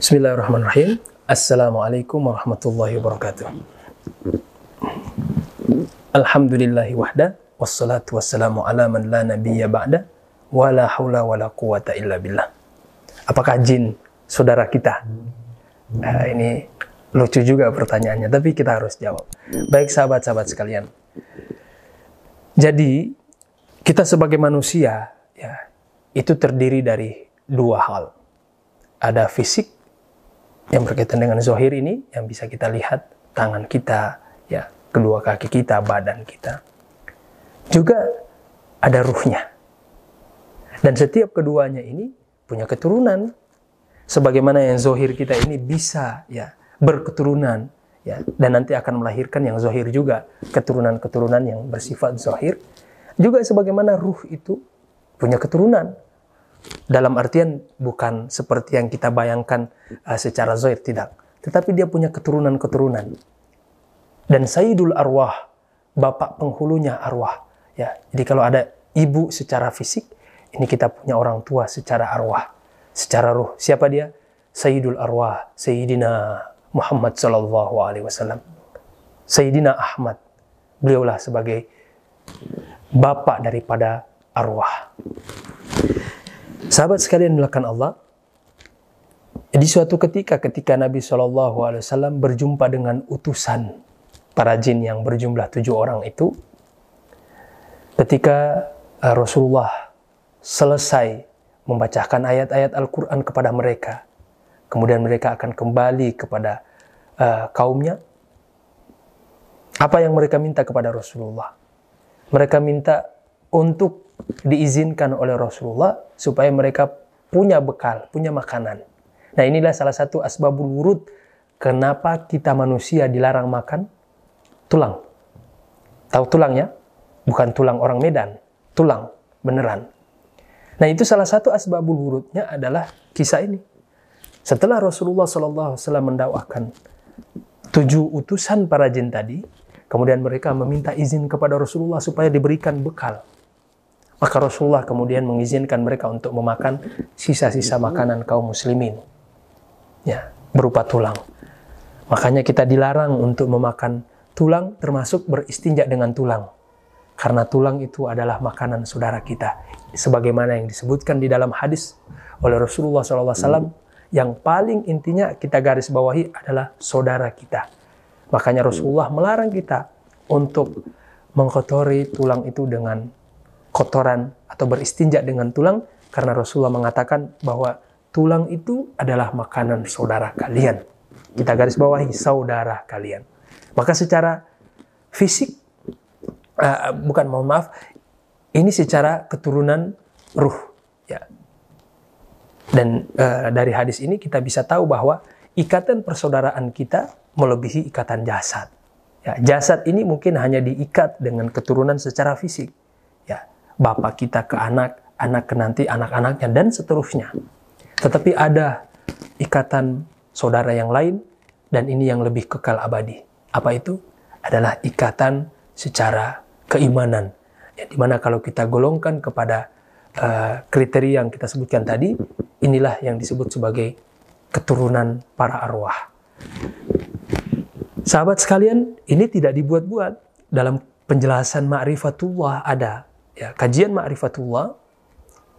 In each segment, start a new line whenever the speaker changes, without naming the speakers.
Bismillahirrahmanirrahim. Assalamualaikum warahmatullahi wabarakatuh. Alhamdulillahi wahda wassalatu wassalamu ala man la nabiyya ba'da wa la haula wa la quwata illa billah. Apakah jin saudara kita? Nah, ini lucu juga pertanyaannya, tapi kita harus jawab. Baik sahabat-sahabat sekalian. Jadi, kita sebagai manusia ya, itu terdiri dari dua hal. Ada fisik yang berkaitan dengan zohir ini yang bisa kita lihat tangan kita, ya kedua kaki kita, badan kita. Juga ada ruhnya. Dan setiap keduanya ini punya keturunan. Sebagaimana yang zohir kita ini bisa ya berketurunan ya dan nanti akan melahirkan yang zohir juga keturunan-keturunan yang bersifat zohir juga sebagaimana ruh itu punya keturunan dalam artian bukan seperti yang kita bayangkan uh, secara zahir tidak. Tetapi dia punya keturunan-keturunan. Dan sayyidul arwah bapak penghulunya arwah. Ya jadi kalau ada ibu secara fisik ini kita punya orang tua secara arwah. Secara ruh. Siapa dia? Sayyidul arwah sayyidina Muhammad sallallahu alaihi wasallam. Sayyidina Ahmad. Beliaulah sebagai bapak daripada arwah Sahabat sekalian melakukan Allah, di suatu ketika ketika Nabi Shallallahu berjumpa dengan utusan para jin yang berjumlah tujuh orang itu, ketika uh, Rasulullah selesai membacakan ayat-ayat Al-Quran kepada mereka, kemudian mereka akan kembali kepada uh, kaumnya, apa yang mereka minta kepada Rasulullah? Mereka minta untuk diizinkan oleh Rasulullah supaya mereka punya bekal, punya makanan. Nah inilah salah satu asbabul wurud kenapa kita manusia dilarang makan tulang. Tahu tulangnya? Bukan tulang orang Medan, tulang beneran. Nah itu salah satu asbabul wurudnya adalah kisah ini. Setelah Rasulullah SAW mendakwakan tujuh utusan para jin tadi, kemudian mereka meminta izin kepada Rasulullah supaya diberikan bekal maka Rasulullah kemudian mengizinkan mereka untuk memakan sisa-sisa makanan kaum muslimin. Ya, berupa tulang. Makanya kita dilarang untuk memakan tulang termasuk beristinja dengan tulang. Karena tulang itu adalah makanan saudara kita. Sebagaimana yang disebutkan di dalam hadis oleh Rasulullah SAW, yang paling intinya kita garis bawahi adalah saudara kita. Makanya Rasulullah melarang kita untuk mengkotori tulang itu dengan kotoran atau beristinja dengan tulang karena Rasulullah mengatakan bahwa tulang itu adalah makanan saudara kalian. Kita garis bawahi saudara kalian. Maka secara fisik uh, bukan mohon maaf ini secara keturunan ruh ya. Dan uh, dari hadis ini kita bisa tahu bahwa ikatan persaudaraan kita melebihi ikatan jasad. Ya, jasad ini mungkin hanya diikat dengan keturunan secara fisik. Bapak kita ke anak, anak ke nanti anak-anaknya dan seterusnya. Tetapi ada ikatan saudara yang lain dan ini yang lebih kekal abadi. Apa itu? Adalah ikatan secara keimanan. Ya, di mana kalau kita golongkan kepada uh, kriteria yang kita sebutkan tadi, inilah yang disebut sebagai keturunan para arwah. Sahabat sekalian, ini tidak dibuat-buat. Dalam penjelasan ma'rifatullah ada ya, kajian ma'rifatullah.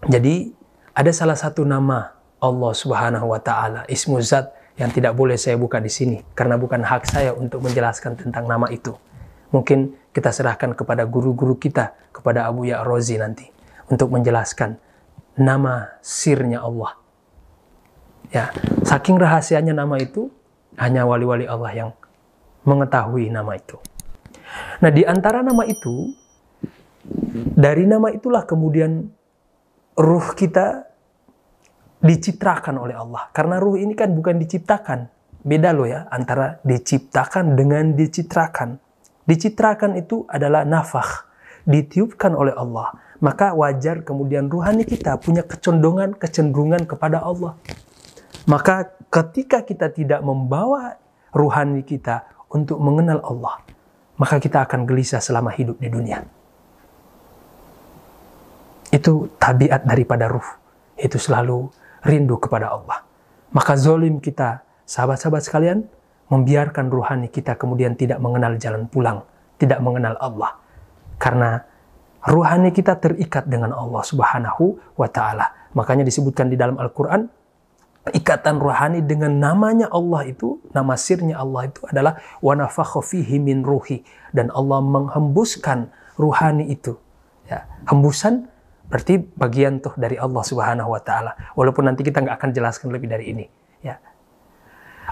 Jadi ada salah satu nama Allah Subhanahu wa taala, ismu zat yang tidak boleh saya buka di sini karena bukan hak saya untuk menjelaskan tentang nama itu. Mungkin kita serahkan kepada guru-guru kita, kepada Abu Ya Rozi nanti untuk menjelaskan nama sirnya Allah. Ya, saking rahasianya nama itu hanya wali-wali Allah yang mengetahui nama itu. Nah, di antara nama itu dari nama itulah kemudian ruh kita dicitrakan oleh Allah. Karena ruh ini kan bukan diciptakan. Beda loh ya antara diciptakan dengan dicitrakan. Dicitrakan itu adalah nafah, ditiupkan oleh Allah. Maka wajar kemudian ruhani kita punya kecondongan, kecenderungan kepada Allah. Maka ketika kita tidak membawa ruhani kita untuk mengenal Allah, maka kita akan gelisah selama hidup di dunia. Itu tabiat daripada ruh. Itu selalu rindu kepada Allah. Maka zolim kita, sahabat-sahabat sekalian, membiarkan ruhani kita kemudian tidak mengenal jalan pulang, tidak mengenal Allah. Karena ruhani kita terikat dengan Allah Subhanahu wa taala. Makanya disebutkan di dalam Al-Qur'an ikatan ruhani dengan namanya Allah itu, nama sirnya Allah itu adalah wa fihi min ruhi dan Allah menghembuskan ruhani itu. Ya, hembusan berarti bagian tuh dari Allah Subhanahu wa taala. Walaupun nanti kita nggak akan jelaskan lebih dari ini, ya.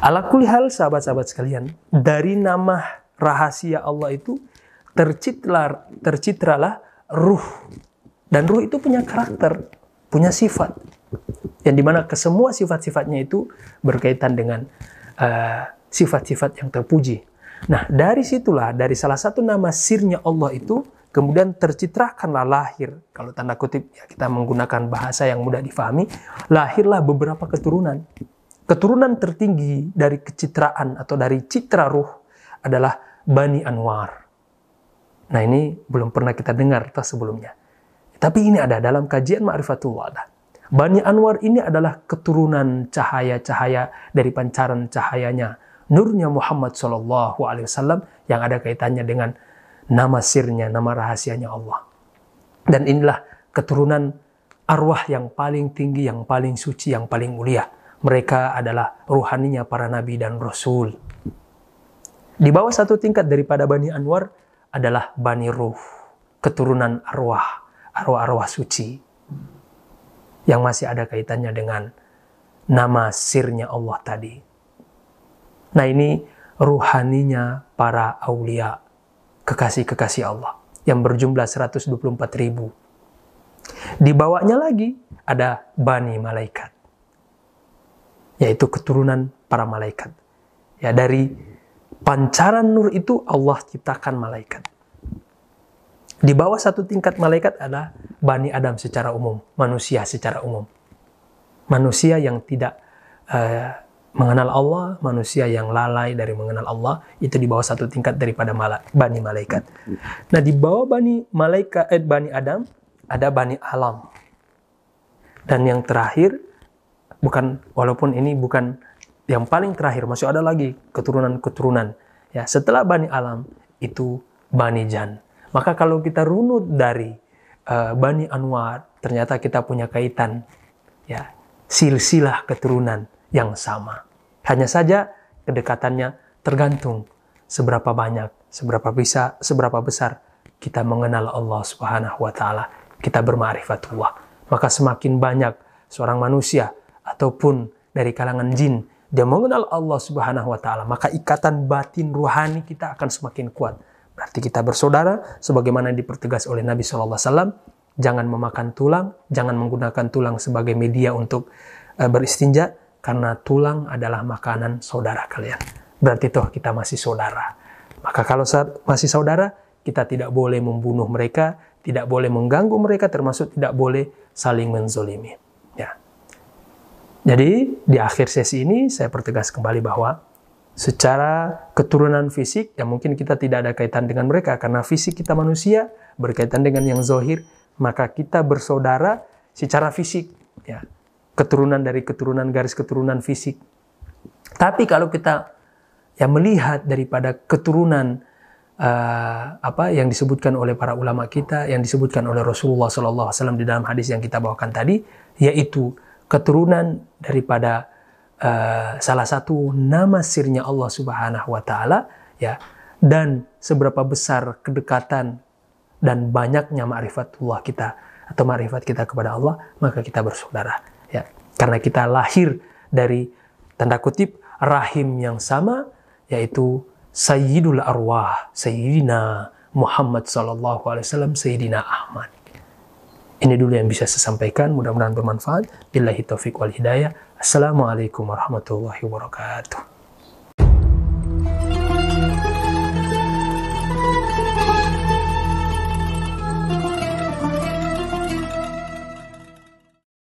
Ala hal sahabat-sahabat sekalian, dari nama rahasia Allah itu tercitra tercitralah ruh. Dan ruh itu punya karakter, punya sifat yang di mana kesemua sifat-sifatnya itu berkaitan dengan uh, sifat-sifat yang terpuji. Nah, dari situlah, dari salah satu nama sirnya Allah itu, kemudian tercitrakanlah lahir, kalau tanda kutip ya kita menggunakan bahasa yang mudah difahami, lahirlah beberapa keturunan. Keturunan tertinggi dari kecitraan atau dari citra ruh adalah Bani Anwar. Nah ini belum pernah kita dengar sebelumnya. Tapi ini ada dalam kajian Ma'rifatullah. Bani Anwar ini adalah keturunan cahaya-cahaya dari pancaran cahayanya nurnya Muhammad Shallallahu Alaihi Wasallam yang ada kaitannya dengan nama sirnya, nama rahasianya Allah. Dan inilah keturunan arwah yang paling tinggi, yang paling suci, yang paling mulia. Mereka adalah ruhaninya para nabi dan rasul. Di bawah satu tingkat daripada Bani Anwar adalah Bani Ruh, keturunan arwah, arwah-arwah suci yang masih ada kaitannya dengan nama sirnya Allah tadi. Nah ini ruhaninya para aulia, kekasih-kekasih Allah yang berjumlah 124 ribu. Di bawahnya lagi ada Bani Malaikat, yaitu keturunan para malaikat. Ya dari pancaran nur itu Allah ciptakan malaikat. Di bawah satu tingkat malaikat adalah Bani Adam secara umum, manusia secara umum. Manusia yang tidak uh, mengenal Allah, manusia yang lalai dari mengenal Allah, itu di bawah satu tingkat daripada mala, Bani Malaikat. Nah di bawah Bani Malaikat, eh, Bani Adam, ada Bani Alam. Dan yang terakhir, bukan walaupun ini bukan yang paling terakhir, masih ada lagi keturunan-keturunan. Ya, setelah Bani Alam, itu Bani Jan. Maka kalau kita runut dari uh, Bani Anwar, ternyata kita punya kaitan ya silsilah keturunan yang sama. Hanya saja kedekatannya tergantung seberapa banyak, seberapa bisa, seberapa besar kita mengenal Allah Subhanahu wa taala, kita berma'rifatullah. Maka semakin banyak seorang manusia ataupun dari kalangan jin dia mengenal Allah Subhanahu wa taala, maka ikatan batin ruhani kita akan semakin kuat Berarti kita bersaudara sebagaimana dipertegas oleh Nabi SAW. Jangan memakan tulang, jangan menggunakan tulang sebagai media untuk uh, beristinja karena tulang adalah makanan saudara kalian. Berarti toh kita masih saudara. Maka kalau masih saudara, kita tidak boleh membunuh mereka, tidak boleh mengganggu mereka, termasuk tidak boleh saling menzolimi. Ya. Jadi di akhir sesi ini saya pertegas kembali bahwa secara keturunan fisik yang mungkin kita tidak ada kaitan dengan mereka karena fisik kita manusia berkaitan dengan yang zohir maka kita bersaudara secara fisik ya keturunan dari keturunan garis keturunan fisik. Tapi kalau kita ya melihat daripada keturunan uh, apa yang disebutkan oleh para ulama kita yang disebutkan oleh Rasulullah SAW di dalam hadis yang kita bawakan tadi yaitu keturunan daripada uh, salah satu nama sirnya Allah Subhanahu wa taala ya dan seberapa besar kedekatan dan banyaknya ma'rifatullah kita atau ma'rifat kita kepada Allah maka kita bersaudara karena kita lahir dari tanda kutip rahim yang sama yaitu Sayyidul Arwah Sayyidina Muhammad sallallahu alaihi wasallam Sayyidina Ahmad. Ini dulu yang bisa saya sampaikan mudah-mudahan bermanfaat. Billahi taufik wal hidayah. Assalamualaikum warahmatullahi wabarakatuh.